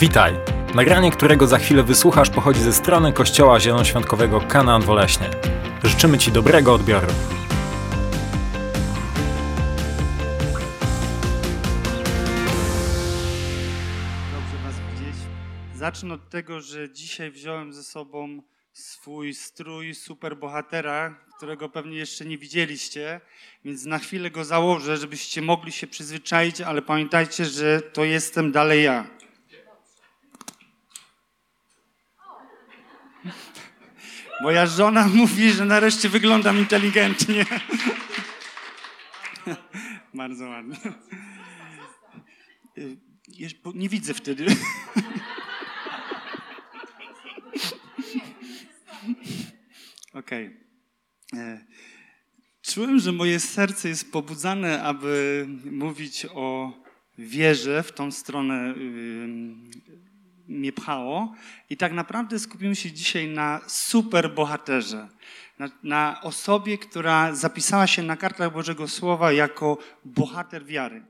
Witaj! Nagranie, którego za chwilę wysłuchasz, pochodzi ze strony Kościoła Zielonoświątkowego Kanaan Woleśnie. Życzymy Ci dobrego odbioru. Dobrze Was widzieć. Zacznę od tego, że dzisiaj wziąłem ze sobą swój strój superbohatera, którego pewnie jeszcze nie widzieliście, więc na chwilę go założę, żebyście mogli się przyzwyczaić, ale pamiętajcie, że to jestem dalej ja. Moja żona mówi, że nareszcie wyglądam inteligentnie. Bardzo ładnie. Y, Nie widzę wtedy. Okej. E, Czułem, że moje serce jest pobudzane, aby mówić o wierze w tą stronę mnie pchało. I tak naprawdę skupimy się dzisiaj na super bohaterze. Na, na osobie, która zapisała się na kartach Bożego Słowa jako bohater wiary.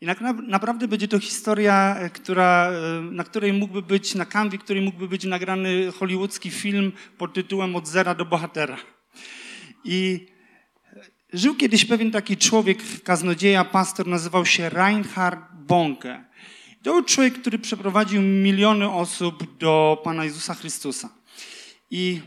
I tak na, naprawdę będzie to historia, e, która, e, na której mógłby być, na kanwie, której mógłby być nagrany hollywoodzki film pod tytułem Od zera do bohatera. I żył kiedyś pewien taki człowiek, kaznodzieja, pastor, nazywał się Reinhard Bonke. To był człowiek, który przeprowadził miliony osób do Pana Jezusa Chrystusa. I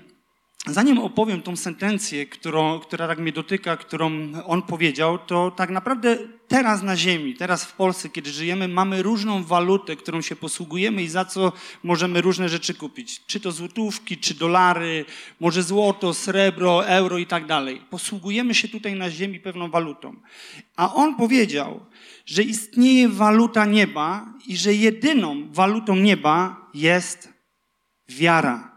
zanim opowiem tą sentencję, którą, która tak mnie dotyka, którą on powiedział, to tak naprawdę teraz na Ziemi, teraz w Polsce, kiedy żyjemy, mamy różną walutę, którą się posługujemy i za co możemy różne rzeczy kupić. Czy to złotówki, czy dolary, może złoto, srebro, euro i tak dalej. Posługujemy się tutaj na Ziemi pewną walutą. A on powiedział, że istnieje waluta nieba i że jedyną walutą nieba jest wiara.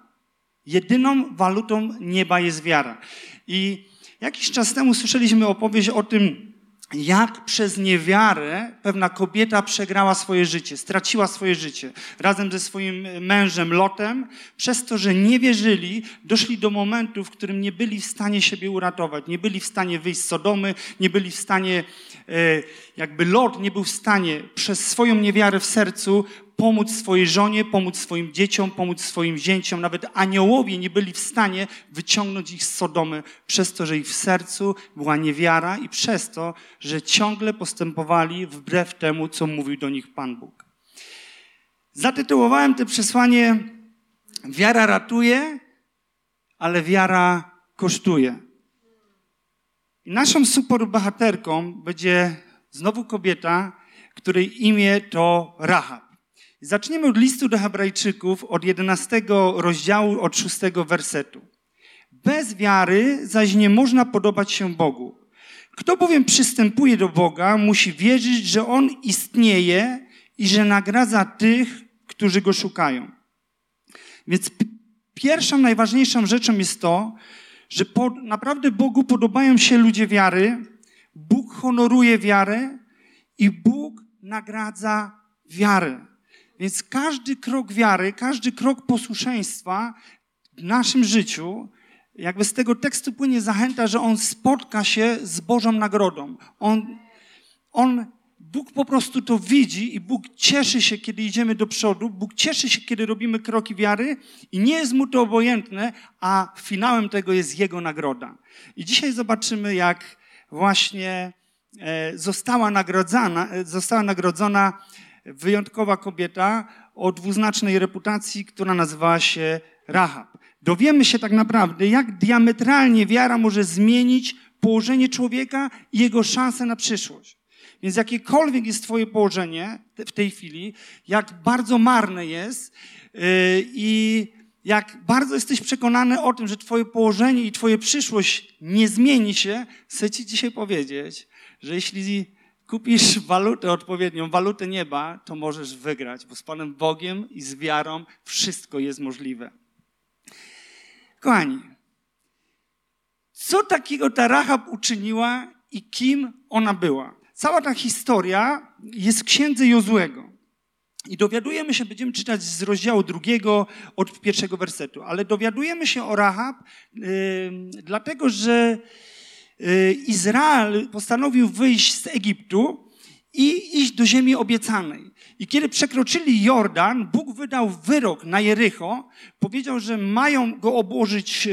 Jedyną walutą nieba jest wiara. I jakiś czas temu słyszeliśmy opowieść o tym, jak przez niewiarę pewna kobieta przegrała swoje życie, straciła swoje życie razem ze swoim mężem Lotem, przez to, że nie wierzyli, doszli do momentu, w którym nie byli w stanie siebie uratować, nie byli w stanie wyjść z Sodomy, nie byli w stanie, e, jakby Lot nie był w stanie przez swoją niewiarę w sercu pomóc swojej żonie, pomóc swoim dzieciom, pomóc swoim zięciom. Nawet aniołowie nie byli w stanie wyciągnąć ich z Sodomy przez to, że ich w sercu była niewiara i przez to, że ciągle postępowali wbrew temu, co mówił do nich Pan Bóg. Zatytułowałem to przesłanie Wiara ratuje, ale wiara kosztuje. I naszą superbohaterką będzie znowu kobieta, której imię to Rahab. Zaczniemy od listu do Hebrajczyków, od 11 rozdziału, od 6 wersetu. Bez wiary zaś nie można podobać się Bogu. Kto bowiem przystępuje do Boga, musi wierzyć, że On istnieje i że nagradza tych, którzy Go szukają. Więc pierwszą, najważniejszą rzeczą jest to, że po, naprawdę Bogu podobają się ludzie wiary, Bóg honoruje wiarę i Bóg nagradza wiarę. Więc każdy krok wiary, każdy krok posłuszeństwa w naszym życiu, jakby z tego tekstu płynie zachęta, że on spotka się z Bożą nagrodą. On, on, Bóg po prostu to widzi i Bóg cieszy się, kiedy idziemy do przodu. Bóg cieszy się, kiedy robimy kroki wiary i nie jest mu to obojętne, a finałem tego jest Jego nagroda. I dzisiaj zobaczymy, jak właśnie e, została nagrodzona, e, została nagrodzona wyjątkowa kobieta o dwuznacznej reputacji, która nazywała się Rahab. Dowiemy się tak naprawdę, jak diametralnie wiara może zmienić położenie człowieka i jego szanse na przyszłość. Więc jakiekolwiek jest Twoje położenie w tej chwili, jak bardzo marne jest yy, i jak bardzo jesteś przekonany o tym, że Twoje położenie i Twoja przyszłość nie zmieni się, chcę Ci dzisiaj powiedzieć, że jeśli kupisz walutę odpowiednią, walutę nieba, to możesz wygrać, bo z Panem Bogiem i z wiarą wszystko jest możliwe. Kochani, co takiego ta Rahab uczyniła i kim ona była? Cała ta historia jest w księdze Jozłego. I dowiadujemy się, będziemy czytać z rozdziału drugiego od pierwszego wersetu, ale dowiadujemy się o Rahab, yy, dlatego że Izrael postanowił wyjść z Egiptu i iść do ziemi obiecanej. I kiedy przekroczyli Jordan, Bóg wydał wyrok na Jericho, powiedział, że mają go obłożyć e,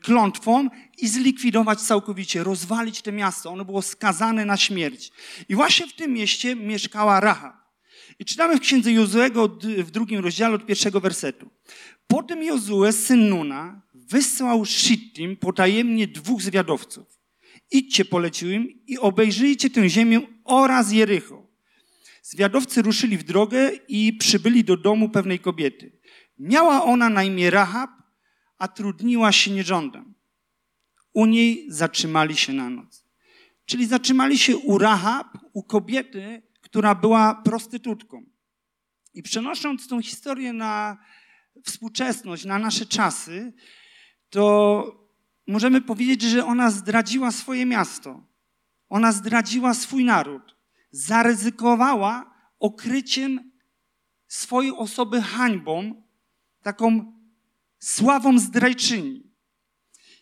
klątwą i zlikwidować całkowicie, rozwalić to miasto. Ono było skazane na śmierć. I właśnie w tym mieście mieszkała Raha. I czytamy w księdze Jozuego w drugim rozdziale od pierwszego wersetu. Potem Jozue, syn Nuna, wysłał Shittim potajemnie dwóch zwiadowców. Idźcie, polecił im, i obejrzyjcie tę ziemię oraz Jericho. Zwiadowcy ruszyli w drogę i przybyli do domu pewnej kobiety. Miała ona na imię Rahab, a trudniła się nierządem. U niej zatrzymali się na noc. Czyli zatrzymali się u Rahab, u kobiety, która była prostytutką. I przenosząc tą historię na współczesność, na nasze czasy, to możemy powiedzieć, że ona zdradziła swoje miasto. Ona zdradziła swój naród. Zaryzykowała okryciem swojej osoby hańbą, taką sławą zdrajczyni.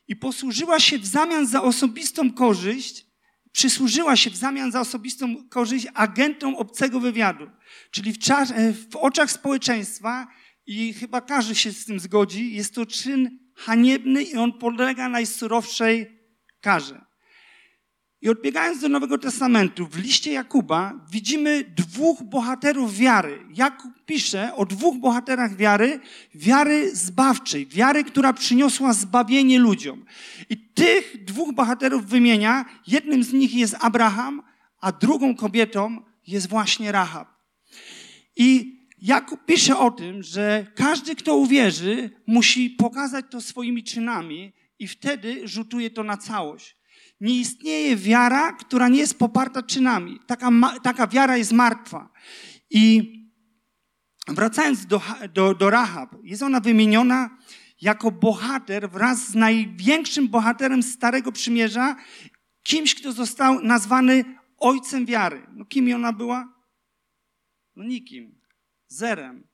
I posłużyła się w zamian za osobistą korzyść, przysłużyła się w zamian za osobistą korzyść agentom obcego wywiadu. Czyli w, czas, w oczach społeczeństwa, i chyba każdy się z tym zgodzi, jest to czyn haniebny i on podlega najsurowszej karze. I odbiegając do Nowego Testamentu, w liście Jakuba widzimy dwóch bohaterów wiary. Jakub pisze o dwóch bohaterach wiary, wiary zbawczej, wiary, która przyniosła zbawienie ludziom. I tych dwóch bohaterów wymienia. Jednym z nich jest Abraham, a drugą kobietą jest właśnie Rahab. I Jakub pisze o tym, że każdy, kto uwierzy, musi pokazać to swoimi czynami i wtedy rzutuje to na całość. Nie istnieje wiara, która nie jest poparta czynami. Taka, taka wiara jest martwa. I wracając do, do, do Rahab, jest ona wymieniona jako bohater wraz z największym bohaterem Starego Przymierza, kimś, kto został nazwany ojcem wiary. No kim ona była? No nikim. Zerem.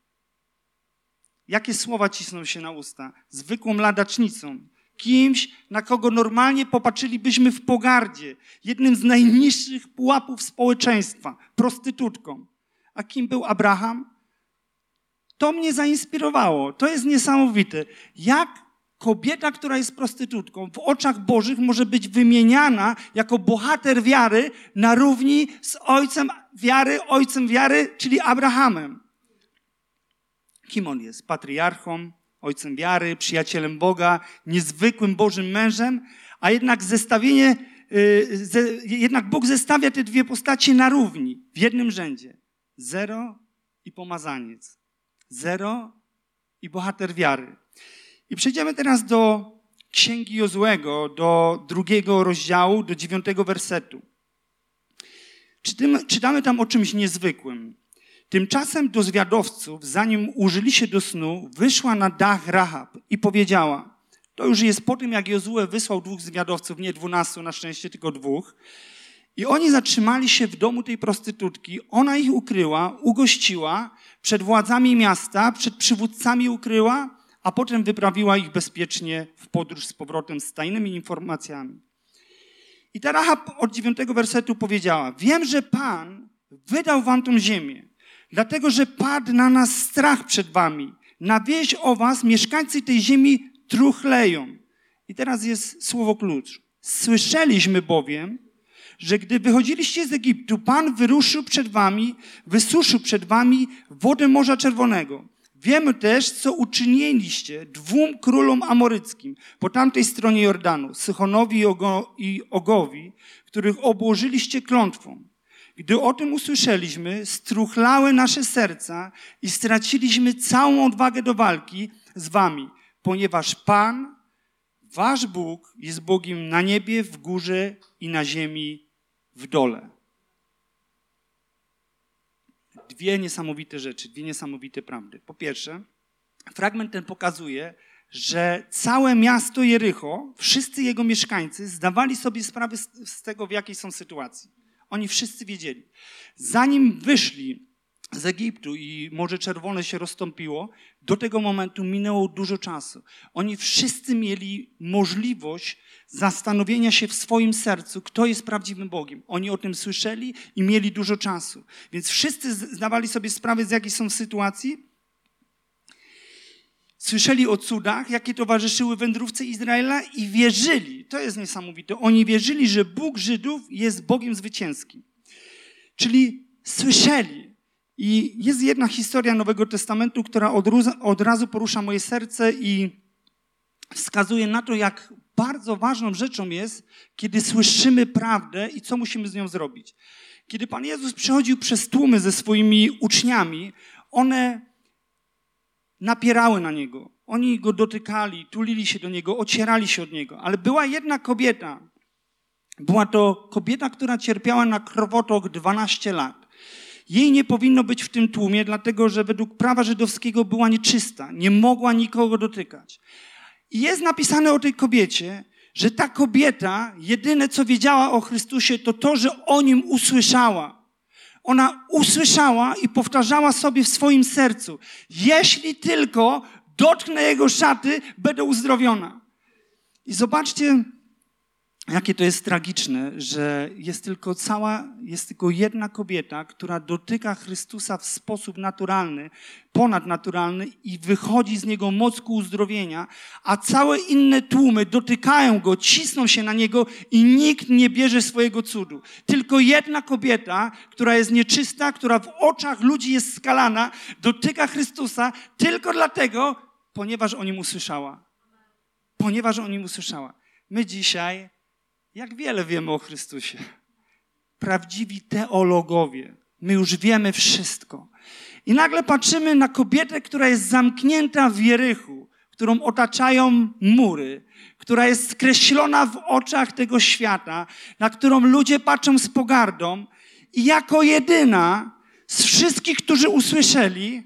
Jakie słowa cisną się na usta? Zwykłą ladacznicą. Kimś, na kogo normalnie popatrzylibyśmy w pogardzie. Jednym z najniższych pułapów społeczeństwa. Prostytutką. A kim był Abraham? To mnie zainspirowało. To jest niesamowite. Jak kobieta, która jest prostytutką, w oczach Bożych może być wymieniana jako bohater wiary na równi z ojcem wiary, ojcem wiary, czyli Abrahamem. Kim on jest? Patriarchą, ojcem wiary, przyjacielem Boga, niezwykłym Bożym mężem, a jednak zestawienie, y, jednak Bóg zestawia te dwie postacie na równi, w jednym rzędzie. Zero i pomazaniec. Zero i bohater wiary. I przejdziemy teraz do Księgi Jozłego, do drugiego rozdziału, do dziewiątego wersetu. Czytamy tam o czymś niezwykłym. Tymczasem do zwiadowców, zanim użyli się do snu, wyszła na dach Rahab i powiedziała, to już jest po tym, jak Jozue wysłał dwóch zwiadowców, nie dwunastu, na szczęście tylko dwóch, i oni zatrzymali się w domu tej prostytutki, ona ich ukryła, ugościła, przed władzami miasta, przed przywódcami ukryła, a potem wyprawiła ich bezpiecznie w podróż z powrotem z tajnymi informacjami. I ta Rahab od dziewiątego wersetu powiedziała, wiem, że Pan wydał wam tą ziemię, dlatego że padł na nas strach przed wami. Na wieść o was mieszkańcy tej ziemi truchleją. I teraz jest słowo klucz. Słyszeliśmy bowiem, że gdy wychodziliście z Egiptu, Pan wyruszył przed wami, wysuszył przed wami wodę Morza Czerwonego. Wiemy też, co uczyniliście dwóm królom amoryckim po tamtej stronie Jordanu, Sychonowi i Ogowi, których obłożyliście klątwą. Gdy o tym usłyszeliśmy, struchlały nasze serca i straciliśmy całą odwagę do walki z wami, ponieważ Pan, wasz Bóg, jest Bogiem na niebie, w górze i na ziemi w dole. Dwie niesamowite rzeczy, dwie niesamowite prawdy. Po pierwsze, fragment ten pokazuje, że całe miasto Jericho, wszyscy jego mieszkańcy zdawali sobie sprawę z tego, w jakiej są sytuacji. Oni wszyscy wiedzieli. Zanim wyszli z Egiptu i Morze Czerwone się rozstąpiło, do tego momentu minęło dużo czasu. Oni wszyscy mieli możliwość zastanowienia się w swoim sercu, kto jest prawdziwym Bogiem. Oni o tym słyszeli i mieli dużo czasu. Więc wszyscy zdawali sobie sprawę, z jakiej są sytuacji. Słyszeli o cudach, jakie towarzyszyły wędrówce Izraela i wierzyli. To jest niesamowite. Oni wierzyli, że Bóg Żydów jest Bogiem zwycięskim. Czyli słyszeli. I jest jedna historia Nowego Testamentu, która od razu porusza moje serce i wskazuje na to, jak bardzo ważną rzeczą jest, kiedy słyszymy prawdę i co musimy z nią zrobić. Kiedy Pan Jezus przechodził przez tłumy ze swoimi uczniami, one napierały na Niego. Oni Go dotykali, tulili się do Niego, ocierali się od Niego. Ale była jedna kobieta. Była to kobieta, która cierpiała na krwotok 12 lat. Jej nie powinno być w tym tłumie, dlatego że według prawa żydowskiego była nieczysta. Nie mogła nikogo dotykać. I jest napisane o tej kobiecie, że ta kobieta jedyne co wiedziała o Chrystusie to to, że o nim usłyszała. Ona usłyszała i powtarzała sobie w swoim sercu: Jeśli tylko dotknę jego szaty, będę uzdrowiona. I zobaczcie, jakie to jest tragiczne, że jest tylko cała, jest tylko jedna kobieta, która dotyka Chrystusa w sposób naturalny, ponadnaturalny i wychodzi z niego moc ku uzdrowienia, a całe inne tłumy dotykają go, cisną się na niego i nikt nie bierze swojego cudu. Tylko jedna kobieta, która jest nieczysta, która w oczach ludzi jest skalana, dotyka Chrystusa tylko dlatego, ponieważ o nim usłyszała. Ponieważ o nim usłyszała. My dzisiaj jak wiele wiemy o Chrystusie. Prawdziwi teologowie. My już wiemy wszystko. I nagle patrzymy na kobietę, która jest zamknięta w Jerychu, którą otaczają mury, która jest skreślona w oczach tego świata, na którą ludzie patrzą z pogardą i jako jedyna z wszystkich, którzy usłyszeli,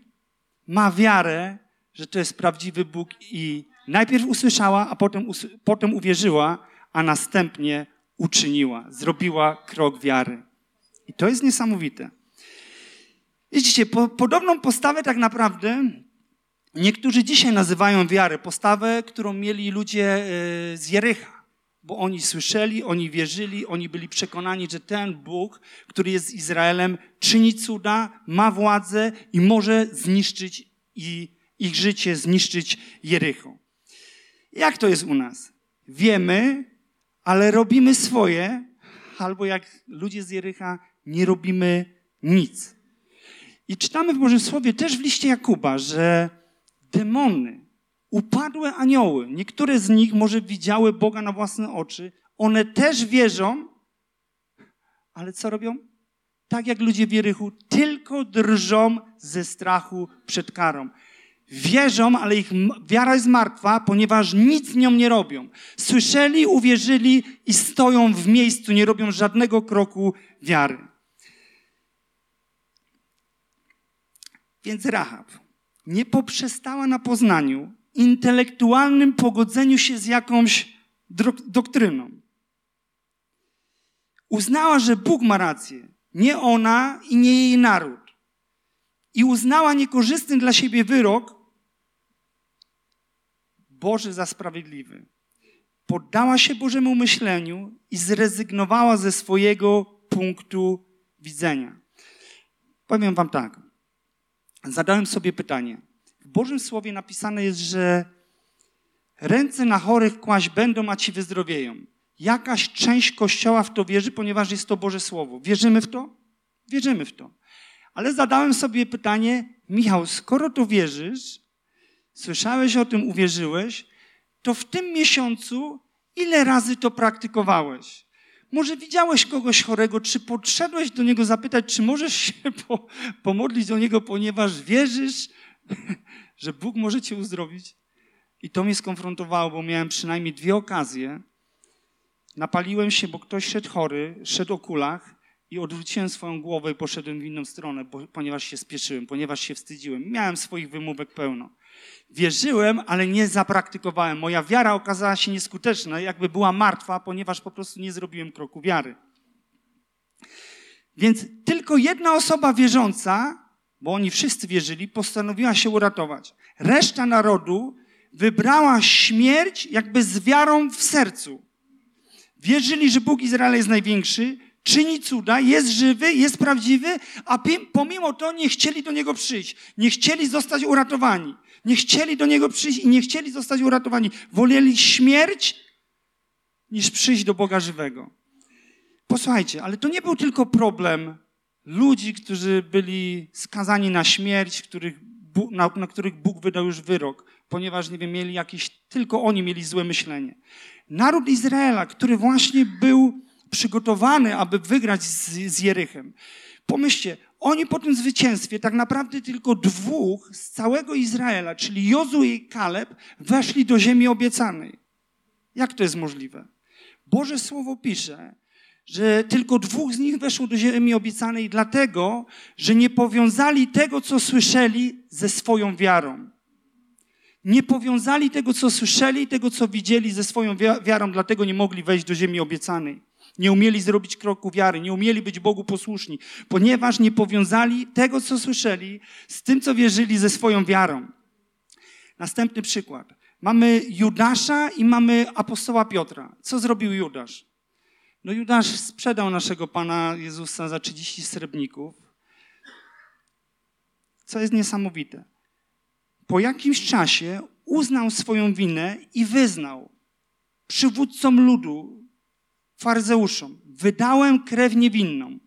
ma wiarę, że to jest prawdziwy Bóg i najpierw usłyszała, a potem, potem uwierzyła, a następnie uczyniła, zrobiła krok wiary. I to jest niesamowite. Widzicie, po, podobną postawę tak naprawdę niektórzy dzisiaj nazywają wiarę, postawę, którą mieli ludzie e, z Jerycha. Bo oni słyszeli, oni wierzyli, oni byli przekonani, że ten Bóg, który jest z Izraelem, czyni cuda, ma władzę i może zniszczyć ich życie, zniszczyć Jericho. Jak to jest u nas? Wiemy, ale robimy swoje, albo jak ludzie z Jericha, nie robimy nic. I czytamy w Bożym Słowie też w liście Jakuba, że demony, upadłe anioły, niektóre z nich może widziały Boga na własne oczy, one też wierzą, ale co robią? Tak jak ludzie w Jerychu, tylko drżą ze strachu przed karą wierzą, ale ich wiara jest martwa, ponieważ nic nią nie robią. Słyszeli, uwierzyli i stoją w miejscu, nie robią żadnego kroku wiary. Więc Rahab nie poprzestała na poznaniu, intelektualnym pogodzeniu się z jakąś doktryną. Uznała, że Bóg ma rację, nie ona i nie jej naród. I uznała niekorzystny dla siebie wyrok, Boży za sprawiedliwy. Poddała się Bożemu myśleniu i zrezygnowała ze swojego punktu widzenia. Powiem Wam tak. Zadałem sobie pytanie. W Bożym Słowie napisane jest, że ręce na chorych kłaść będą, a ci wyzdrowieją. Jakaś część Kościoła w to wierzy, ponieważ jest to Boże Słowo. Wierzymy w to? Wierzymy w to. Ale zadałem sobie pytanie, Michał, skoro to wierzysz, słyszałeś o tym, uwierzyłeś, to w tym miesiącu ile razy to praktykowałeś? Może widziałeś kogoś chorego, czy podszedłeś do niego zapytać, czy możesz się po, pomodlić do niego, ponieważ wierzysz, że Bóg może cię uzdrowić? I to mnie skonfrontowało, bo miałem przynajmniej dwie okazje. Napaliłem się, bo ktoś szedł chory, szedł o kulach i odwróciłem swoją głowę i poszedłem w inną stronę, bo, ponieważ się spieszyłem, ponieważ się wstydziłem. Miałem swoich wymówek pełno. Wierzyłem, ale nie zapraktykowałem. Moja wiara okazała się nieskuteczna, jakby była martwa, ponieważ po prostu nie zrobiłem kroku wiary. Więc tylko jedna osoba wierząca bo oni wszyscy wierzyli, postanowiła się uratować. Reszta narodu wybrała śmierć jakby z wiarą w sercu. Wierzyli, że Bóg Izraela jest największy, czyni cuda, jest żywy, jest prawdziwy, a pomimo to nie chcieli do Niego przyjść. Nie chcieli zostać uratowani. Nie chcieli do Niego przyjść i nie chcieli zostać uratowani. Woleli śmierć niż przyjść do Boga żywego. Posłuchajcie, ale to nie był tylko problem ludzi, którzy byli skazani na śmierć, których, na, na których Bóg wydał już wyrok, ponieważ, nie wiem, mieli jakieś, tylko oni mieli złe myślenie. Naród Izraela, który właśnie był przygotowany, aby wygrać z, z Jerychem. Pomyślcie, oni po tym zwycięstwie, tak naprawdę tylko dwóch z całego Izraela, czyli Jozu i Kaleb, weszli do ziemi obiecanej. Jak to jest możliwe? Boże Słowo pisze, że tylko dwóch z nich weszło do ziemi obiecanej, dlatego, że nie powiązali tego, co słyszeli, ze swoją wiarą. Nie powiązali tego, co słyszeli, tego, co widzieli, ze swoją wiarą, dlatego nie mogli wejść do ziemi obiecanej. Nie umieli zrobić kroku wiary, nie umieli być Bogu posłuszni, ponieważ nie powiązali tego, co słyszeli, z tym, co wierzyli, ze swoją wiarą. Następny przykład. Mamy Judasza i mamy apostoła Piotra. Co zrobił Judasz? No Judasz sprzedał naszego Pana Jezusa za 30 srebrników, co jest niesamowite. Po jakimś czasie uznał swoją winę i wyznał przywódcom ludu, faryzeuszom, wydałem krew niewinną.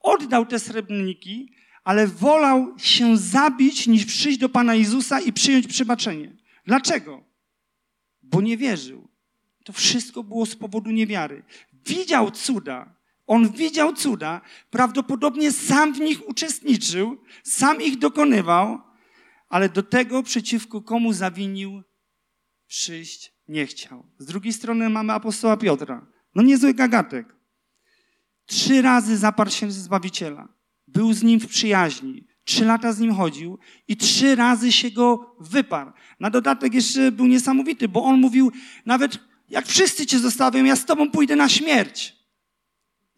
Oddał te srebrniki, ale wolał się zabić, niż przyjść do Pana Jezusa i przyjąć przebaczenie. Dlaczego? Bo nie wierzył. To wszystko było z powodu niewiary. Widział cuda. On widział cuda, prawdopodobnie sam w nich uczestniczył, sam ich dokonywał, ale do tego przeciwko komu zawinił, przyjść nie chciał. Z drugiej strony mamy apostoła Piotra. No niezły gagatek. Trzy razy zaparł się Zbawiciela. Był z nim w przyjaźni. Trzy lata z nim chodził i trzy razy się go wyparł. Na dodatek jeszcze był niesamowity, bo on mówił, nawet jak wszyscy cię zostawią, ja z tobą pójdę na śmierć.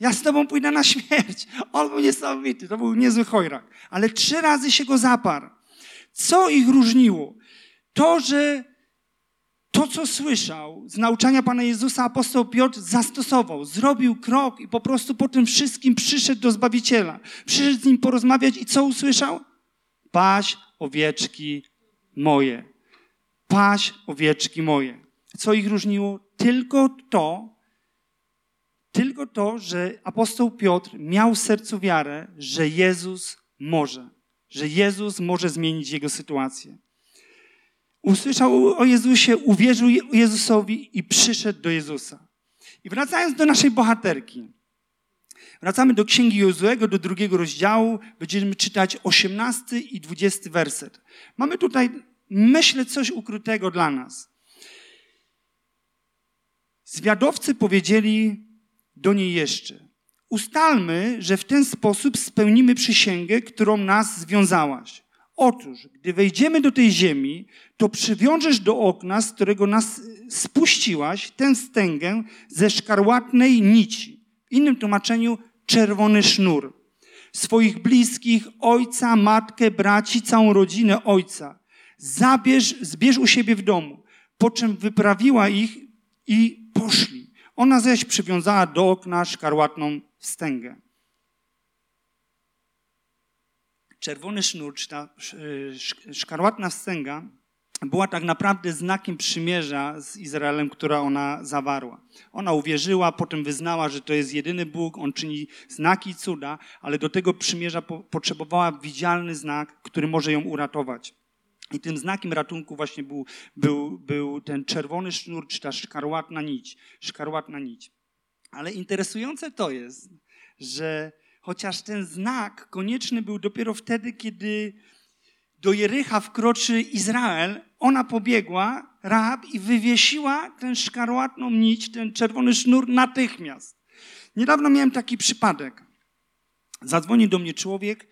Ja z tobą pójdę na śmierć. On był niesamowity, to był niezły chojrak. Ale trzy razy się go zaparł. Co ich różniło? To, że to, co słyszał z nauczania Pana Jezusa, apostoł Piotr zastosował, zrobił krok i po prostu po tym wszystkim przyszedł do Zbawiciela. Przyszedł z nim porozmawiać i co usłyszał? Paś owieczki moje. Paś owieczki moje. Co ich różniło? Tylko to, tylko to, że apostoł Piotr miał w sercu wiarę, że Jezus może, że Jezus może zmienić jego sytuację. Usłyszał o Jezusie, uwierzył Jezusowi i przyszedł do Jezusa. I wracając do naszej bohaterki. Wracamy do Księgi Jozuego, do drugiego rozdziału. Będziemy czytać 18 i 20 werset. Mamy tutaj, myślę, coś ukrytego dla nas. Zwiadowcy powiedzieli do niej jeszcze: Ustalmy, że w ten sposób spełnimy przysięgę, którą nas związałaś. Otóż, gdy wejdziemy do tej ziemi, to przywiążesz do okna, z którego nas spuściłaś, tę stęgę ze szkarłatnej nici. W innym tłumaczeniu czerwony sznur. Swoich bliskich, ojca, matkę, braci, całą rodzinę ojca. Zabierz, zbierz u siebie w domu. Po czym wyprawiła ich i poszli. Ona zaś przywiązała do okna szkarłatną wstęgę. Czerwony sznur, czy ta szkarłatna wstęga była tak naprawdę znakiem przymierza z Izraelem, która ona zawarła. Ona uwierzyła, potem wyznała, że to jest jedyny Bóg, on czyni znaki i cuda, ale do tego przymierza po potrzebowała widzialny znak, który może ją uratować. I tym znakiem ratunku właśnie był, był, był ten czerwony sznur, czy ta szkarłatna nić. Szkarłatna nić. Ale interesujące to jest, że chociaż ten znak konieczny był dopiero wtedy, kiedy do Jericha wkroczy Izrael, ona pobiegła, Rahab, i wywiesiła tę szkarłatną nić, ten czerwony sznur natychmiast. Niedawno miałem taki przypadek. Zadzwonił do mnie człowiek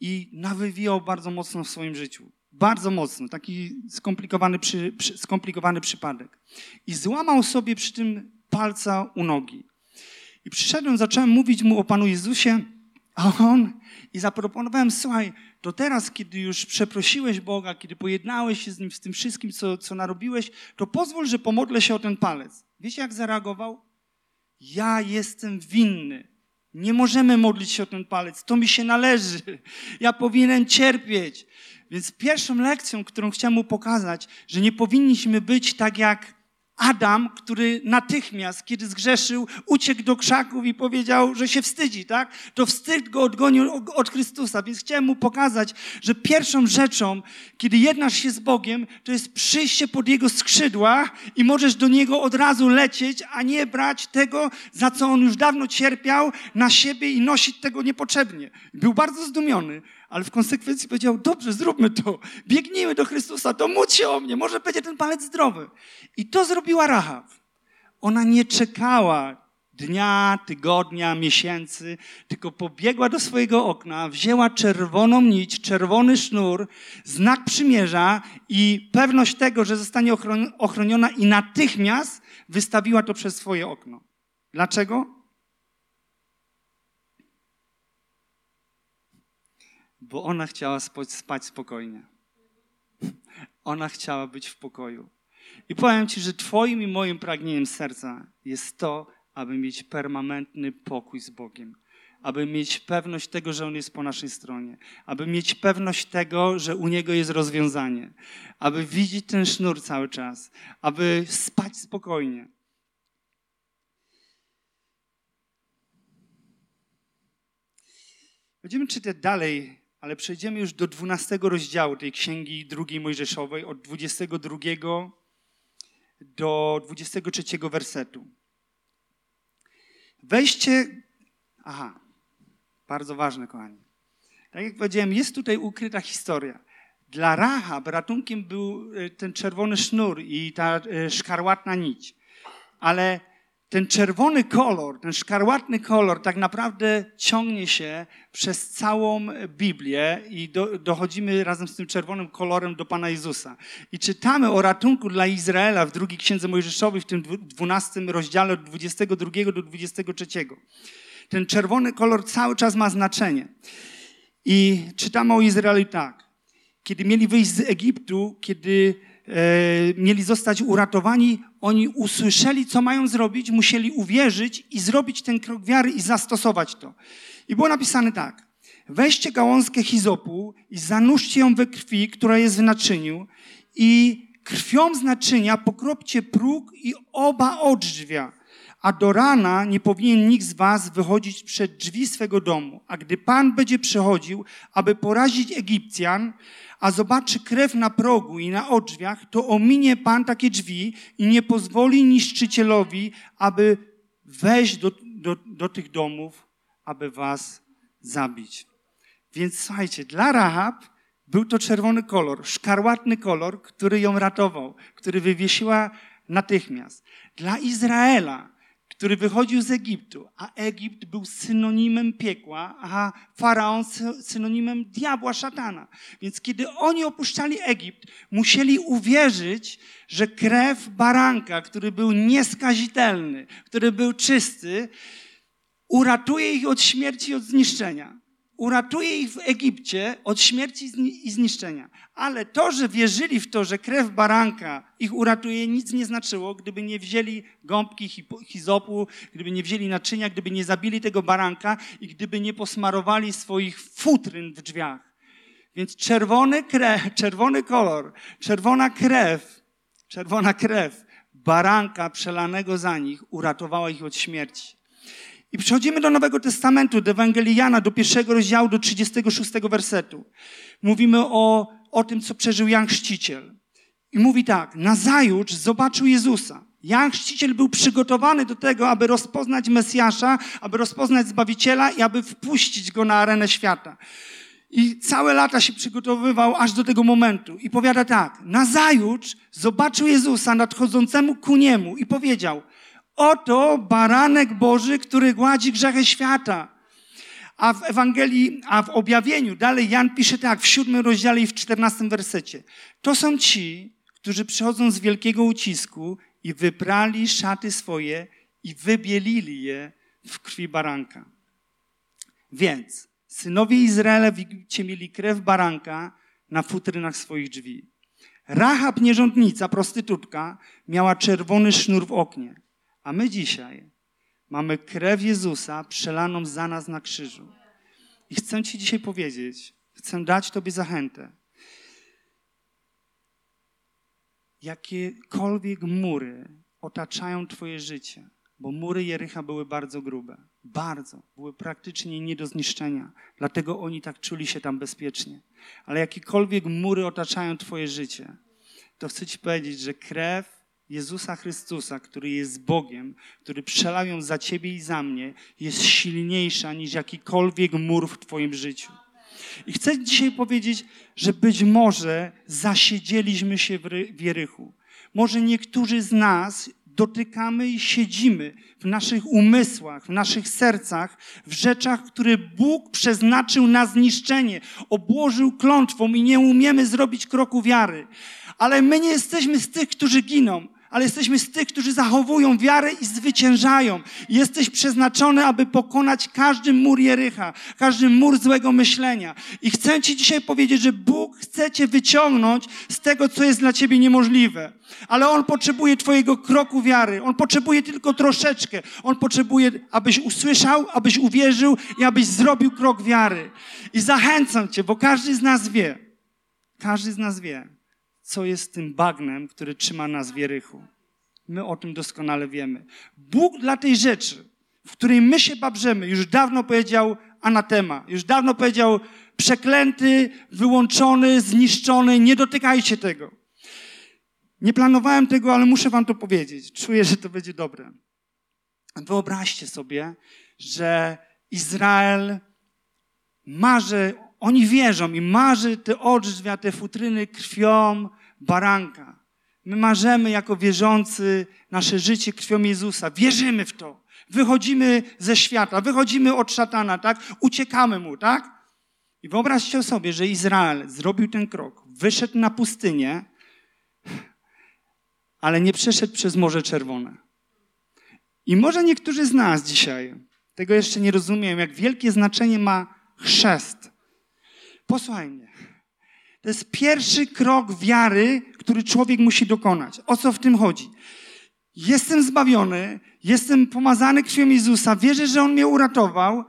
i nawywijał bardzo mocno w swoim życiu. Bardzo mocno, taki skomplikowany, przy, przy, skomplikowany przypadek. I złamał sobie przy tym palca u nogi. I przyszedłem, zacząłem mówić mu o Panu Jezusie, A on, i zaproponowałem, słuchaj, to teraz, kiedy już przeprosiłeś Boga, kiedy pojednałeś się z Nim w tym wszystkim, co, co narobiłeś, to pozwól, że pomodlę się o ten palec. Wiecie, jak zareagował? Ja jestem winny. Nie możemy modlić się o ten palec. To mi się należy. Ja powinienem cierpieć. Więc pierwszą lekcją, którą chciałem mu pokazać, że nie powinniśmy być tak jak Adam, który natychmiast, kiedy zgrzeszył, uciekł do krzaków i powiedział, że się wstydzi, tak? To wstyd go odgonił od Chrystusa. Więc chciałem mu pokazać, że pierwszą rzeczą, kiedy jednasz się z Bogiem, to jest przyjście pod Jego skrzydła i możesz do Niego od razu lecieć, a nie brać tego, za co On już dawno cierpiał, na siebie i nosić tego niepotrzebnie. Był bardzo zdumiony ale w konsekwencji powiedział, dobrze, zróbmy to, biegnijmy do Chrystusa, to módl się o mnie, może będzie ten palec zdrowy. I to zrobiła Rahab. Ona nie czekała dnia, tygodnia, miesięcy, tylko pobiegła do swojego okna, wzięła czerwoną nić, czerwony sznur, znak przymierza i pewność tego, że zostanie ochroniona i natychmiast wystawiła to przez swoje okno. Dlaczego? Bo ona chciała spać spokojnie. Ona chciała być w pokoju. I powiem Ci, że Twoim i moim pragnieniem serca jest to, aby mieć permanentny pokój z Bogiem. Aby mieć pewność tego, że On jest po naszej stronie. Aby mieć pewność tego, że u Niego jest rozwiązanie. Aby widzieć ten sznur cały czas. Aby spać spokojnie. Będziemy czytać dalej ale przejdziemy już do 12 rozdziału tej księgi drugiej Mojżeszowej, od 22 do 23 wersetu. Weźcie. Aha, bardzo ważne, kochani. Tak jak powiedziałem, jest tutaj ukryta historia. Dla Rahab ratunkiem był e, ten czerwony sznur i ta e, szkarłatna nić. Ale ten czerwony kolor, ten szkarłatny kolor tak naprawdę ciągnie się przez całą Biblię i do, dochodzimy razem z tym czerwonym kolorem do Pana Jezusa. I czytamy o ratunku dla Izraela w drugiej księdze Mojżeszowej, w tym dwunastym rozdziale od 22 do 23. Ten czerwony kolor cały czas ma znaczenie. I czytamy o Izraelu tak. Kiedy mieli wyjść z Egiptu, kiedy mieli zostać uratowani, oni usłyszeli, co mają zrobić, musieli uwierzyć i zrobić ten krok wiary i zastosować to. I było napisane tak. Weźcie gałązkę hizopu i zanurzcie ją we krwi, która jest w naczyniu i krwią z naczynia pokropcie próg i oba odrzwia. A do rana nie powinien nikt z was wychodzić przed drzwi swego domu. A gdy Pan będzie przychodził, aby porazić Egipcjan, a zobaczy krew na progu i na odrzwiach, to ominie Pan takie drzwi i nie pozwoli niszczycielowi, aby wejść do, do, do tych domów, aby was zabić. Więc słuchajcie, dla Rahab był to czerwony kolor, szkarłatny kolor, który ją ratował, który wywiesiła natychmiast. Dla Izraela który wychodził z Egiptu, a Egipt był synonimem piekła, a faraon synonimem diabła, szatana. Więc kiedy oni opuszczali Egipt, musieli uwierzyć, że krew baranka, który był nieskazitelny, który był czysty, uratuje ich od śmierci i od zniszczenia uratuje ich w Egipcie od śmierci i zniszczenia. Ale to, że wierzyli w to, że krew baranka ich uratuje, nic nie znaczyło, gdyby nie wzięli gąbki hizopu, gdyby nie wzięli naczynia, gdyby nie zabili tego baranka i gdyby nie posmarowali swoich futryn w drzwiach. Więc czerwony, krew, czerwony kolor, czerwona krew, czerwona krew baranka przelanego za nich uratowała ich od śmierci. I przechodzimy do Nowego Testamentu, do Ewangelii Jana, do pierwszego rozdziału, do 36 wersetu. Mówimy o, o tym, co przeżył Jan Chrzciciel. I mówi tak, nazajutrz zobaczył Jezusa. Jan Chrzciciel był przygotowany do tego, aby rozpoznać Mesjasza, aby rozpoznać Zbawiciela i aby wpuścić go na arenę świata. I całe lata się przygotowywał aż do tego momentu. I powiada tak, nazajutrz zobaczył Jezusa nadchodzącemu ku niemu i powiedział, Oto baranek Boży, który gładzi grzechy świata. A w Ewangelii, a w objawieniu, dalej Jan pisze tak, w siódmym rozdziale i w czternastym wersecie. To są ci, którzy przychodzą z wielkiego ucisku i wyprali szaty swoje i wybielili je w krwi baranka. Więc Synowie Izraela w Egipcie mieli krew baranka na futrynach swoich drzwi. Rahab nierządnica, prostytutka, miała czerwony sznur w oknie. A my dzisiaj mamy krew Jezusa przelaną za nas na krzyżu. I chcę Ci dzisiaj powiedzieć, chcę dać Tobie zachętę. Jakiekolwiek mury otaczają Twoje życie, bo mury Jericha były bardzo grube, bardzo, były praktycznie nie do zniszczenia, dlatego oni tak czuli się tam bezpiecznie. Ale jakiekolwiek mury otaczają Twoje życie, to chcę Ci powiedzieć, że krew Jezusa Chrystusa, który jest Bogiem, który przelał ją za Ciebie i za mnie, jest silniejsza niż jakikolwiek mur w Twoim życiu. I chcę dzisiaj powiedzieć, że być może zasiedzieliśmy się w Jerychu. Może niektórzy z nas dotykamy i siedzimy w naszych umysłach, w naszych sercach, w rzeczach, które Bóg przeznaczył na zniszczenie, obłożył klątwą i nie umiemy zrobić kroku wiary. Ale my nie jesteśmy z tych, którzy giną ale jesteśmy z tych, którzy zachowują wiarę i zwyciężają. Jesteś przeznaczony, aby pokonać każdy mur Jerycha, każdy mur złego myślenia. I chcę Ci dzisiaj powiedzieć, że Bóg chce Cię wyciągnąć z tego, co jest dla Ciebie niemożliwe. Ale On potrzebuje Twojego kroku wiary. On potrzebuje tylko troszeczkę. On potrzebuje, abyś usłyszał, abyś uwierzył i abyś zrobił krok wiary. I zachęcam Cię, bo każdy z nas wie, każdy z nas wie, co jest tym bagnem, który trzyma nas w Jerychu. My o tym doskonale wiemy. Bóg dla tej rzeczy, w której my się babrzemy, już dawno powiedział anatema, już dawno powiedział przeklęty, wyłączony, zniszczony, nie dotykajcie tego. Nie planowałem tego, ale muszę wam to powiedzieć. Czuję, że to będzie dobre. Wyobraźcie sobie, że Izrael marzy, oni wierzą i marzy te odrzwia, te futryny krwią, baranka. My marzymy jako wierzący nasze życie krwią Jezusa. Wierzymy w to. Wychodzimy ze świata, wychodzimy od szatana, tak? Uciekamy mu, tak? I wyobraźcie sobie, że Izrael zrobił ten krok, wyszedł na pustynię, ale nie przeszedł przez Morze Czerwone. I może niektórzy z nas dzisiaj tego jeszcze nie rozumieją, jak wielkie znaczenie ma chrzest. Posłuchaj mnie. To jest pierwszy krok wiary, który człowiek musi dokonać. O co w tym chodzi? Jestem zbawiony, jestem pomazany krwią Jezusa, wierzę, że On mnie uratował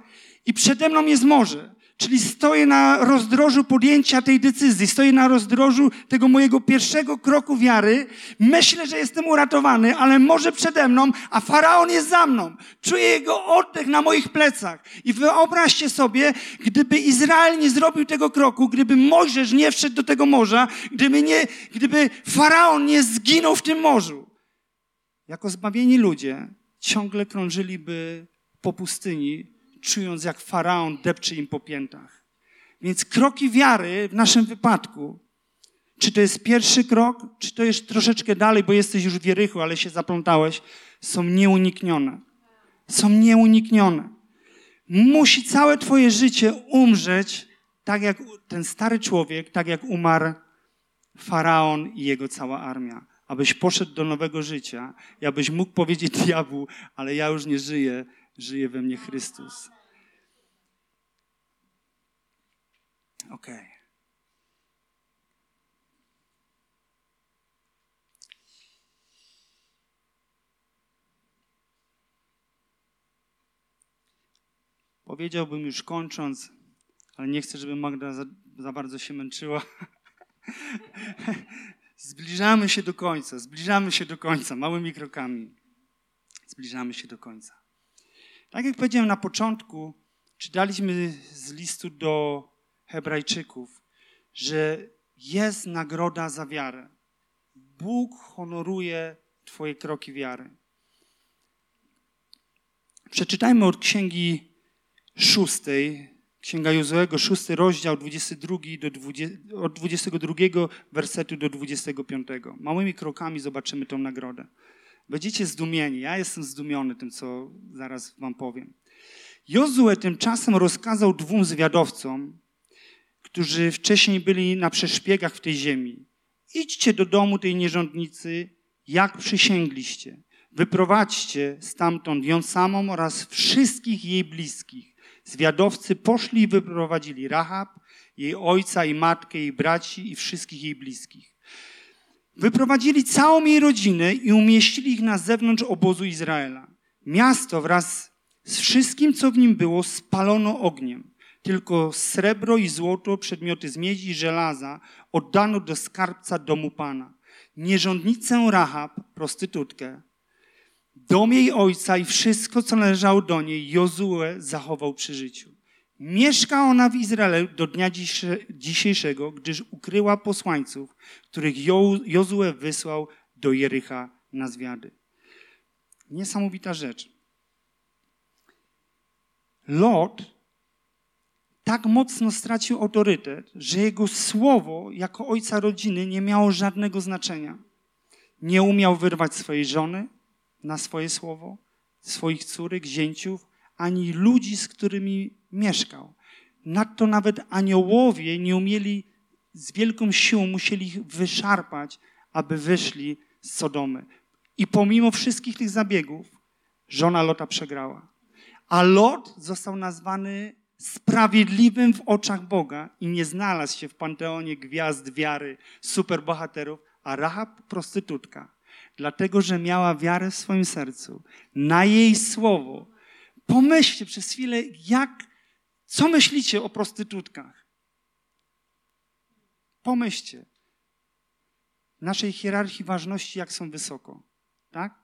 i przede mną jest morze. Czyli stoję na rozdrożu podjęcia tej decyzji, stoję na rozdrożu tego mojego pierwszego kroku wiary. Myślę, że jestem uratowany, ale może przede mną, a faraon jest za mną. Czuję jego oddech na moich plecach. I wyobraźcie sobie, gdyby Izrael nie zrobił tego kroku, gdyby Mojżesz nie wszedł do tego morza, gdyby, nie, gdyby faraon nie zginął w tym morzu. Jako zbawieni ludzie ciągle krążyliby po pustyni, czując jak faraon depcze im po piętach. Więc kroki wiary w naszym wypadku, czy to jest pierwszy krok, czy to jest troszeczkę dalej, bo jesteś już w wierychu, ale się zaplątałeś, są nieuniknione. Są nieuniknione. Musi całe twoje życie umrzeć, tak jak ten stary człowiek, tak jak umarł faraon i jego cała armia. Abyś poszedł do nowego życia i abyś mógł powiedzieć diabłu, ale ja już nie żyję, żyje we mnie Chrystus. Ok. Powiedziałbym już kończąc, ale nie chcę, żeby Magda za, za bardzo się męczyła. zbliżamy się do końca, zbliżamy się do końca, małymi krokami. Zbliżamy się do końca. Tak jak powiedziałem na początku, czytaliśmy z listu do Hebrajczyków, że jest nagroda za wiarę. Bóg honoruje Twoje kroki wiary. Przeczytajmy od księgi szóstej, księga Jozuego, szósty rozdział, 22 do 20, od 22 wersetu do 25. Małymi krokami zobaczymy tą nagrodę. Będziecie zdumieni. Ja jestem zdumiony tym, co zaraz wam powiem. Jozue tymczasem rozkazał dwóm zwiadowcom, którzy wcześniej byli na przeszpiegach w tej ziemi. Idźcie do domu tej nierządnicy, jak przysięgliście. Wyprowadźcie stamtąd ją samą oraz wszystkich jej bliskich. Zwiadowcy poszli i wyprowadzili Rahab, jej ojca i matkę, jej braci i wszystkich jej bliskich. Wyprowadzili całą jej rodzinę i umieścili ich na zewnątrz obozu Izraela. Miasto wraz z wszystkim, co w nim było, spalono ogniem. Tylko srebro i złoto, przedmioty z miedzi i żelaza oddano do skarbca domu Pana. Nierządnicę Rahab, prostytutkę, dom jej ojca i wszystko, co należało do niej, Jozue zachował przy życiu. Mieszka ona w Izraelu do dnia dzisiejszego, gdyż ukryła posłańców, których Jozue wysłał do Jericha na zwiady. Niesamowita rzecz. Lot tak mocno stracił autorytet, że jego słowo jako ojca rodziny nie miało żadnego znaczenia. Nie umiał wyrwać swojej żony na swoje słowo, swoich córek, zięciów, ani ludzi, z którymi mieszkał. Nadto nawet aniołowie nie umieli z wielką siłą, musieli ich wyszarpać, aby wyszli z Sodomy. I pomimo wszystkich tych zabiegów, żona Lota przegrała. A Lot został nazwany sprawiedliwym w oczach Boga i nie znalazł się w panteonie gwiazd wiary, superbohaterów, a Rahab prostytutka. Dlatego, że miała wiarę w swoim sercu, na jej słowo. Pomyślcie przez chwilę, jak, co myślicie o prostytutkach? Pomyślcie. Naszej hierarchii ważności, jak są wysoko. Tak?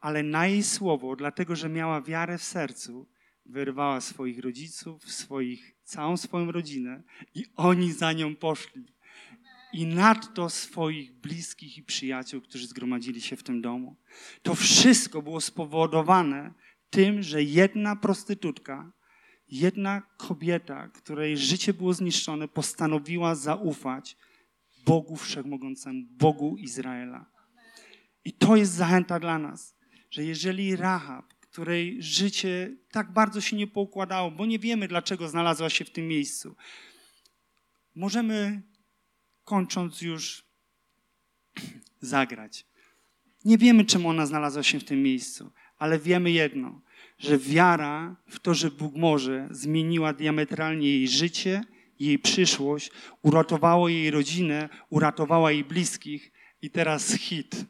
Ale na jej słowo, dlatego, że miała wiarę w sercu, wyrwała swoich rodziców, swoich, całą swoją rodzinę i oni za nią poszli. I nadto swoich bliskich i przyjaciół, którzy zgromadzili się w tym domu. To wszystko było spowodowane tym, że jedna prostytutka, jedna kobieta, której życie było zniszczone, postanowiła zaufać Bogu Wszechmogącemu, Bogu Izraela. I to jest zachęta dla nas, że jeżeli Rahab której życie tak bardzo się nie poukładało, bo nie wiemy, dlaczego znalazła się w tym miejscu. Możemy, kończąc już, zagrać. Nie wiemy, czemu ona znalazła się w tym miejscu, ale wiemy jedno, że wiara w to, że Bóg może, zmieniła diametralnie jej życie, jej przyszłość, uratowało jej rodzinę, uratowała jej bliskich i teraz hit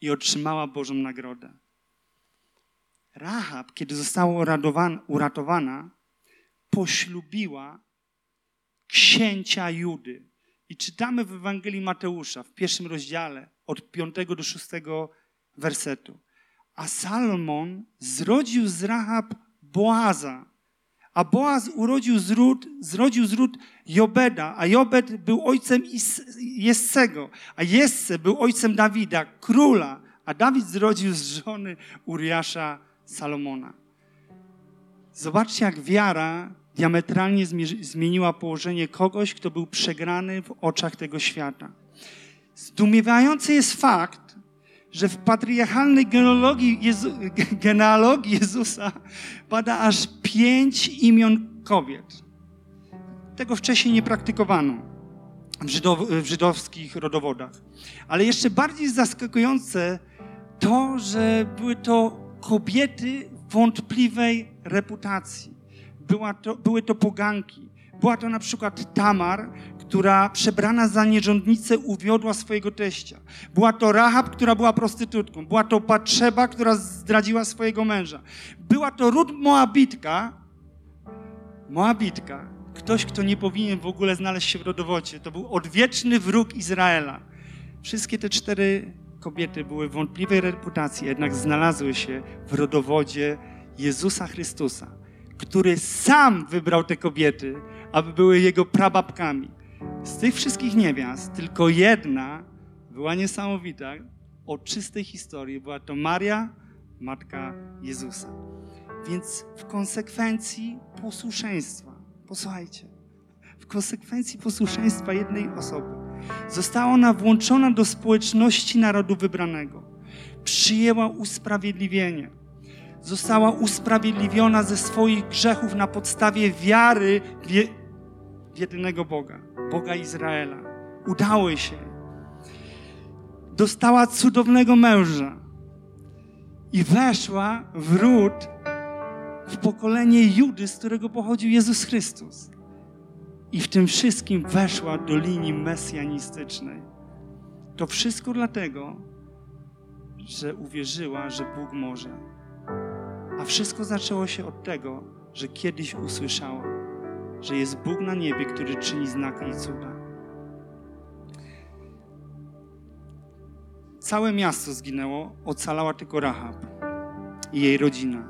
i otrzymała Bożą nagrodę. Rahab, kiedy została uratowana, poślubiła księcia Judy. I czytamy w Ewangelii Mateusza w pierwszym rozdziale od 5 do 6 wersetu. A Salomon zrodził z Rahab Boaza, a Boaz urodził z ród, zrodził z Jobeda, a Jobed był ojcem Jessego, a Jesse był ojcem Dawida, króla, a Dawid zrodził z żony Uriasza Salomona. Zobaczcie, jak wiara diametralnie zmieniła położenie kogoś, kto był przegrany w oczach tego świata. Zdumiewający jest fakt, że w patriarchalnej genealogii, Jezu, genealogii Jezusa pada aż pięć imion kobiet. Tego wcześniej nie praktykowano w, żydow, w żydowskich rodowodach. Ale jeszcze bardziej zaskakujące to, że były to kobiety wątpliwej reputacji. Była to, były to poganki. Była to na przykład Tamar, która przebrana za nierządnicę uwiodła swojego teścia. Była to Rahab, która była prostytutką. Była to Patrzeba, która zdradziła swojego męża. Była to Rud Moabitka, Moabitka, ktoś, kto nie powinien w ogóle znaleźć się w rodowodzie. To był odwieczny wróg Izraela. Wszystkie te cztery kobiety były wątpliwej reputacji, jednak znalazły się w rodowodzie Jezusa Chrystusa, który sam wybrał te kobiety, aby były jego prababkami. Z tych wszystkich niewiast tylko jedna była niesamowita, o czystej historii. Była to Maria, matka Jezusa. Więc w konsekwencji posłuszeństwa, posłuchajcie, w konsekwencji posłuszeństwa jednej osoby, Została ona włączona do społeczności narodu wybranego. Przyjęła usprawiedliwienie. Została usprawiedliwiona ze swoich grzechów na podstawie wiary w, je, w jedynego Boga, Boga Izraela. Udało się. Dostała cudownego męża i weszła w ród w pokolenie Judy, z którego pochodził Jezus Chrystus. I w tym wszystkim weszła do linii mesjanistycznej. To wszystko dlatego, że uwierzyła, że Bóg może. A wszystko zaczęło się od tego, że kiedyś usłyszała, że jest Bóg na niebie, który czyni znaki i cuda. Całe miasto zginęło, ocalała tylko Rahab i jej rodzina.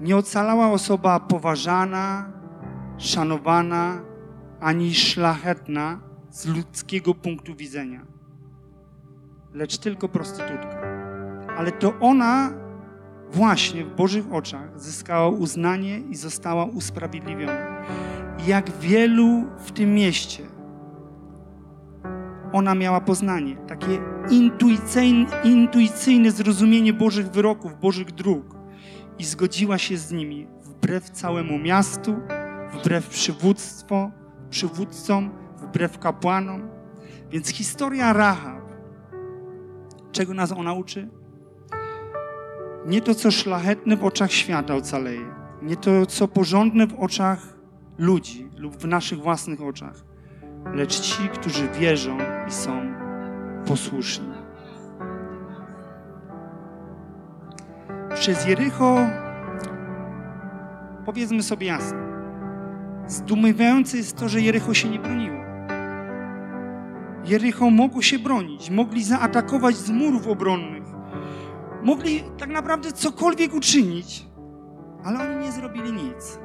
Nie ocalała osoba poważana, szanowana, ani szlachetna z ludzkiego punktu widzenia, lecz tylko prostytutka. Ale to ona właśnie w Bożych oczach zyskała uznanie i została usprawiedliwiona. Jak wielu w tym mieście ona miała poznanie, takie intuicyjne, intuicyjne zrozumienie Bożych wyroków, Bożych dróg i zgodziła się z nimi wbrew całemu miastu, wbrew przywództwo, przywódcom, wbrew kapłanom. Więc historia Rahab, czego nas ona uczy? Nie to, co szlachetne w oczach świata ocaleje, nie to, co porządne w oczach ludzi lub w naszych własnych oczach, lecz ci, którzy wierzą i są posłuszni. Przez Jericho, powiedzmy sobie jasno, zdumiewające jest to, że Jericho się nie broniło. Jericho mogło się bronić, mogli zaatakować z murów obronnych, mogli tak naprawdę cokolwiek uczynić, ale oni nie zrobili nic.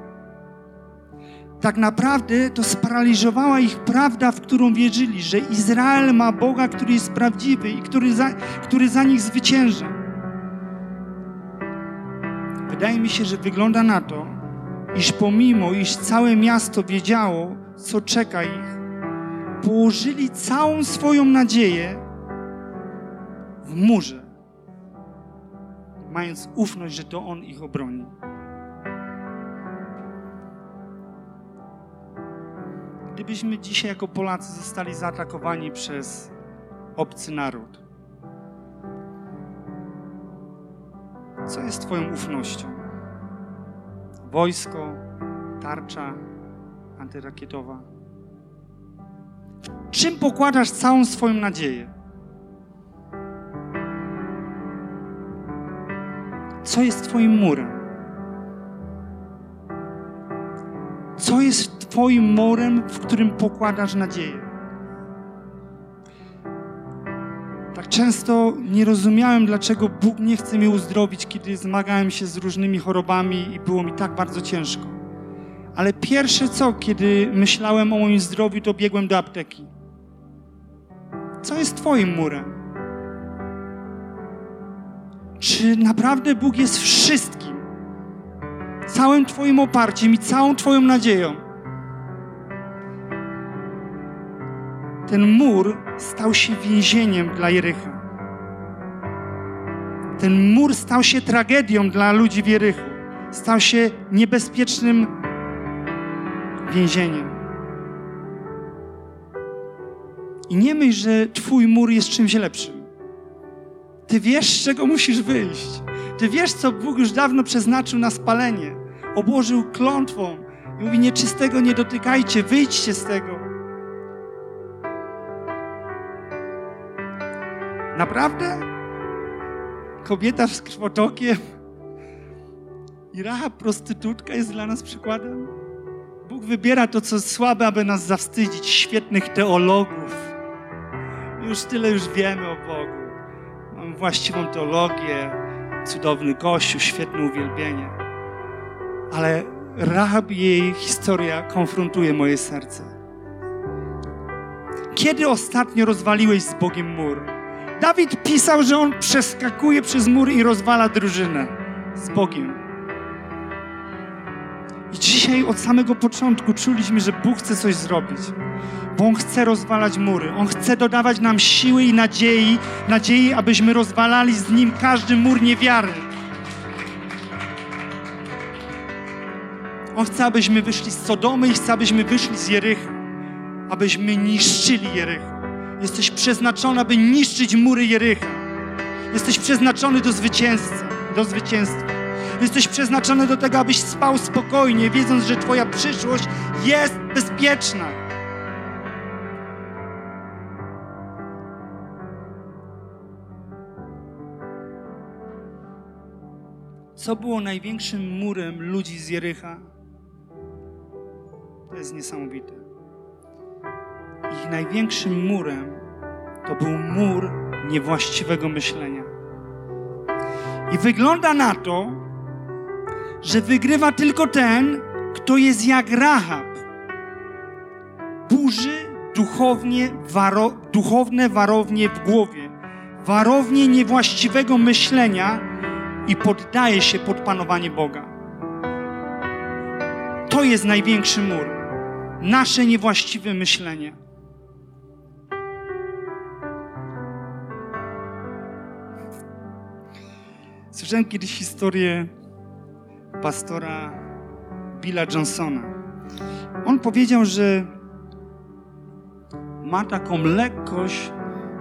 Tak naprawdę to sparaliżowała ich prawda, w którą wierzyli, że Izrael ma Boga, który jest prawdziwy i który za, który za nich zwycięża. Wydaje mi się, że wygląda na to, iż pomimo, iż całe miasto wiedziało, co czeka ich, położyli całą swoją nadzieję w murze, mając ufność, że to On ich obroni. Gdybyśmy dzisiaj jako Polacy zostali zaatakowani przez obcy naród, co jest Twoją ufnością? Wojsko, tarcza antyrakietowa. Czym pokładasz całą swoją nadzieję? Co jest Twoim murem? Co jest Twoim murem, w którym pokładasz nadzieję? Tak często nie rozumiałem, dlaczego Bóg nie chce mnie uzdrowić, kiedy zmagałem się z różnymi chorobami i było mi tak bardzo ciężko. Ale pierwsze co, kiedy myślałem o moim zdrowiu, to biegłem do apteki. Co jest Twoim murem? Czy naprawdę Bóg jest wszystkim? Całym Twoim oparciem i całą Twoją nadzieją? Ten mur stał się więzieniem dla Jerycha. Ten mur stał się tragedią dla ludzi w Jerychu. Stał się niebezpiecznym więzieniem. I nie myśl, że Twój mur jest czymś lepszym. Ty wiesz, z czego musisz wyjść. Ty wiesz, co Bóg już dawno przeznaczył na spalenie. Obłożył klątwą i mówi: Nieczystego nie dotykajcie, wyjdźcie z tego. Naprawdę? Kobieta z krwotokiem i Raha prostytutka jest dla nas przykładem? Bóg wybiera to, co słabe, aby nas zawstydzić. Świetnych teologów. Już tyle już wiemy o Bogu właściwą teologię, cudowny kościół, świetne uwielbienie. Ale Rahab i jej historia konfrontuje moje serce. Kiedy ostatnio rozwaliłeś z Bogiem mur? Dawid pisał, że on przeskakuje przez mur i rozwala drużynę z Bogiem. Dzisiaj od samego początku czuliśmy, że Bóg chce coś zrobić bo On chce rozwalać mury. On chce dodawać nam siły i nadziei, nadziei, abyśmy rozwalali z Nim każdy mur niewiary. On chce, abyśmy wyszli z Sodomy i chce, abyśmy wyszli z Jerycha, abyśmy niszczyli Jerycha. Jesteś przeznaczony, aby niszczyć mury Jerycha. Jesteś przeznaczony do zwycięstwa, do zwycięstwa. Jesteś przeznaczony do tego, abyś spał spokojnie, wiedząc, że Twoja przyszłość jest bezpieczna. Co było największym murem ludzi z Jericha? To jest niesamowite. Ich największym murem to był mur niewłaściwego myślenia. I wygląda na to, że wygrywa tylko ten, kto jest jak Rahab. Burzy duchownie, waro, duchowne warownie w głowie, warownie niewłaściwego myślenia i poddaje się pod panowanie Boga. To jest największy mur. Nasze niewłaściwe myślenie. Słyszałem kiedyś historię pastora Billa Johnsona. On powiedział, że ma taką lekkość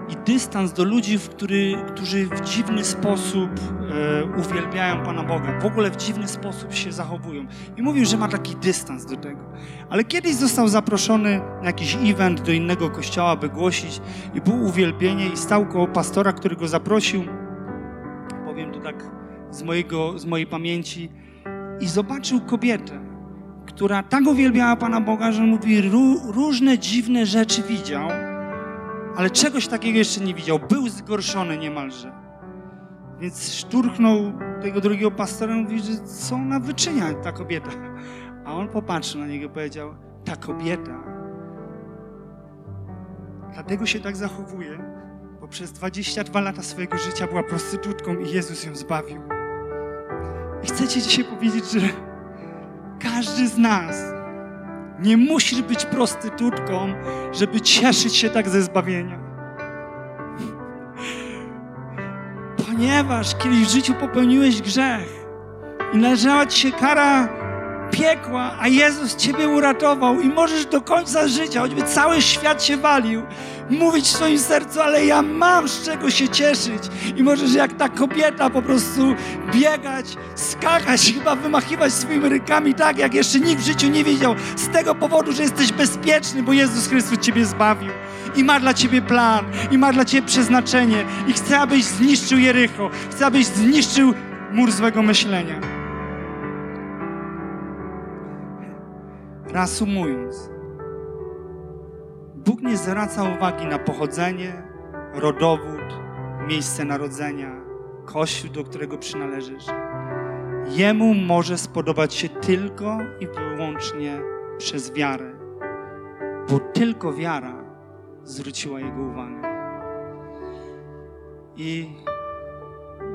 i dystans do ludzi, w który, którzy w dziwny sposób e, uwielbiają Pana Boga, w ogóle w dziwny sposób się zachowują. I mówił, że ma taki dystans do tego. Ale kiedyś został zaproszony na jakiś event do innego kościoła, by głosić i było uwielbienie i stał koło pastora, który go zaprosił. Powiem to tak z, mojego, z mojej pamięci. I zobaczył kobietę, która tak uwielbiała Pana Boga, że mówi, różne dziwne rzeczy widział, ale czegoś takiego jeszcze nie widział. Był zgorszony niemalże. Więc szturchnął tego drugiego pastora i mówi, że co ona wyczynia, ta kobieta. A on popatrzył na niego i powiedział, ta kobieta dlatego się tak zachowuje, bo przez 22 lata swojego życia była prostytutką i Jezus ją zbawił. Chcę Ci dzisiaj powiedzieć, że każdy z nas nie musisz być prostytutką, żeby cieszyć się tak ze zbawienia. Ponieważ kiedyś w życiu popełniłeś grzech i należała ci się kara piekła, a Jezus Ciebie uratował i możesz do końca życia, choćby cały świat się walił, mówić w swoim sercu, ale ja mam z czego się cieszyć. I możesz jak ta kobieta po prostu biegać, skakać, chyba wymachiwać swoimi rękami tak, jak jeszcze nikt w życiu nie widział. Z tego powodu, że jesteś bezpieczny, bo Jezus Chrystus Ciebie zbawił. I ma dla Ciebie plan, i ma dla Ciebie przeznaczenie. I chce, abyś zniszczył Jericho. Chce, abyś zniszczył mur złego myślenia. Reasumując, Bóg nie zwraca uwagi na pochodzenie, rodowód, miejsce narodzenia, kościół, do którego przynależysz. Jemu może spodobać się tylko i wyłącznie przez wiarę, bo tylko wiara zwróciła jego uwagę. I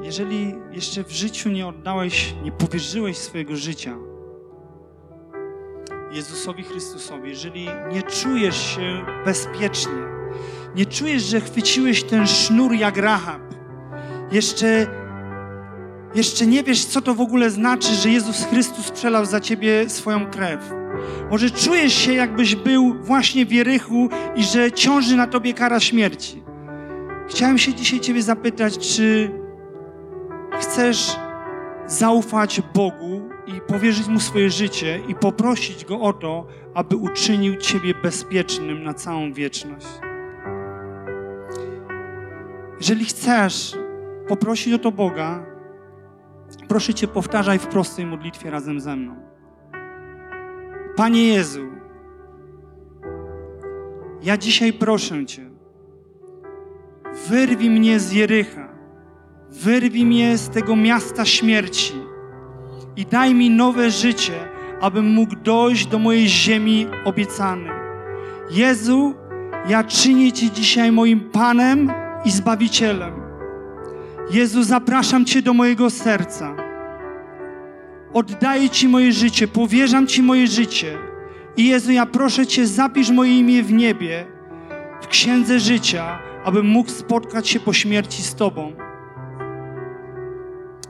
jeżeli jeszcze w życiu nie oddałeś, nie powierzyłeś swojego życia Jezusowi Chrystusowi, jeżeli nie czujesz się bezpiecznie, nie czujesz, że chwyciłeś ten sznur jak Rahab, jeszcze, jeszcze nie wiesz, co to w ogóle znaczy, że Jezus Chrystus przelał za ciebie swoją krew. Może czujesz się, jakbyś był właśnie w Jerychu i że ciąży na tobie kara śmierci. Chciałem się dzisiaj ciebie zapytać, czy chcesz zaufać Bogu powierzyć Mu swoje życie i poprosić Go o to, aby uczynił Ciebie bezpiecznym na całą wieczność. Jeżeli chcesz poprosić o to Boga, proszę Cię, powtarzaj w prostej modlitwie razem ze mną. Panie Jezu, ja dzisiaj proszę Cię, wyrwij mnie z Jerycha, wyrwij mnie z tego miasta śmierci i daj mi nowe życie, abym mógł dojść do mojej ziemi obiecanej. Jezu, ja czynię Cię dzisiaj moim Panem i Zbawicielem. Jezu, zapraszam Cię do mojego serca. Oddaję Ci moje życie, powierzam Ci moje życie. I Jezu, ja proszę Cię, zapisz moje imię w niebie, w księdze życia, abym mógł spotkać się po śmierci z Tobą.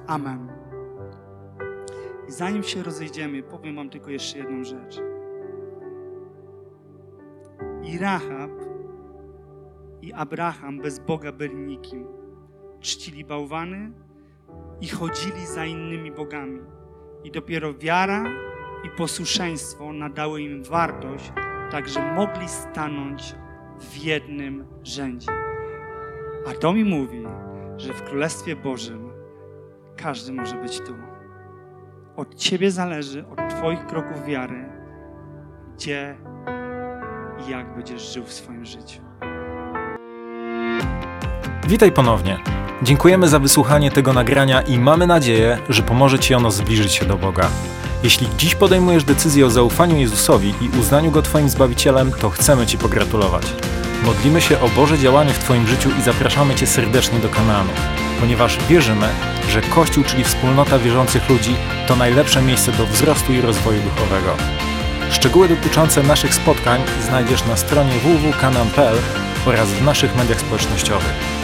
Amen. I zanim się rozejdziemy, powiem Wam tylko jeszcze jedną rzecz. I Rahab i Abraham bez Boga byli nikim. Czcili bałwany, i chodzili za innymi bogami. I dopiero wiara i posłuszeństwo nadały im wartość, tak że mogli stanąć w jednym rzędzie. A to mi mówi, że w Królestwie Bożym każdy może być tu. Od Ciebie zależy, od Twoich kroków wiary, gdzie i jak będziesz żył w swoim życiu. Witaj ponownie. Dziękujemy za wysłuchanie tego nagrania i mamy nadzieję, że pomoże Ci ono zbliżyć się do Boga. Jeśli dziś podejmujesz decyzję o zaufaniu Jezusowi i uznaniu Go Twoim Zbawicielem, to chcemy Ci pogratulować. Modlimy się o Boże działanie w Twoim życiu i zapraszamy Cię serdecznie do Kanaanu, ponieważ wierzymy, że Kościół, czyli wspólnota wierzących ludzi, to najlepsze miejsce do wzrostu i rozwoju duchowego. Szczegóły dotyczące naszych spotkań znajdziesz na stronie www.kanan.pl oraz w naszych mediach społecznościowych.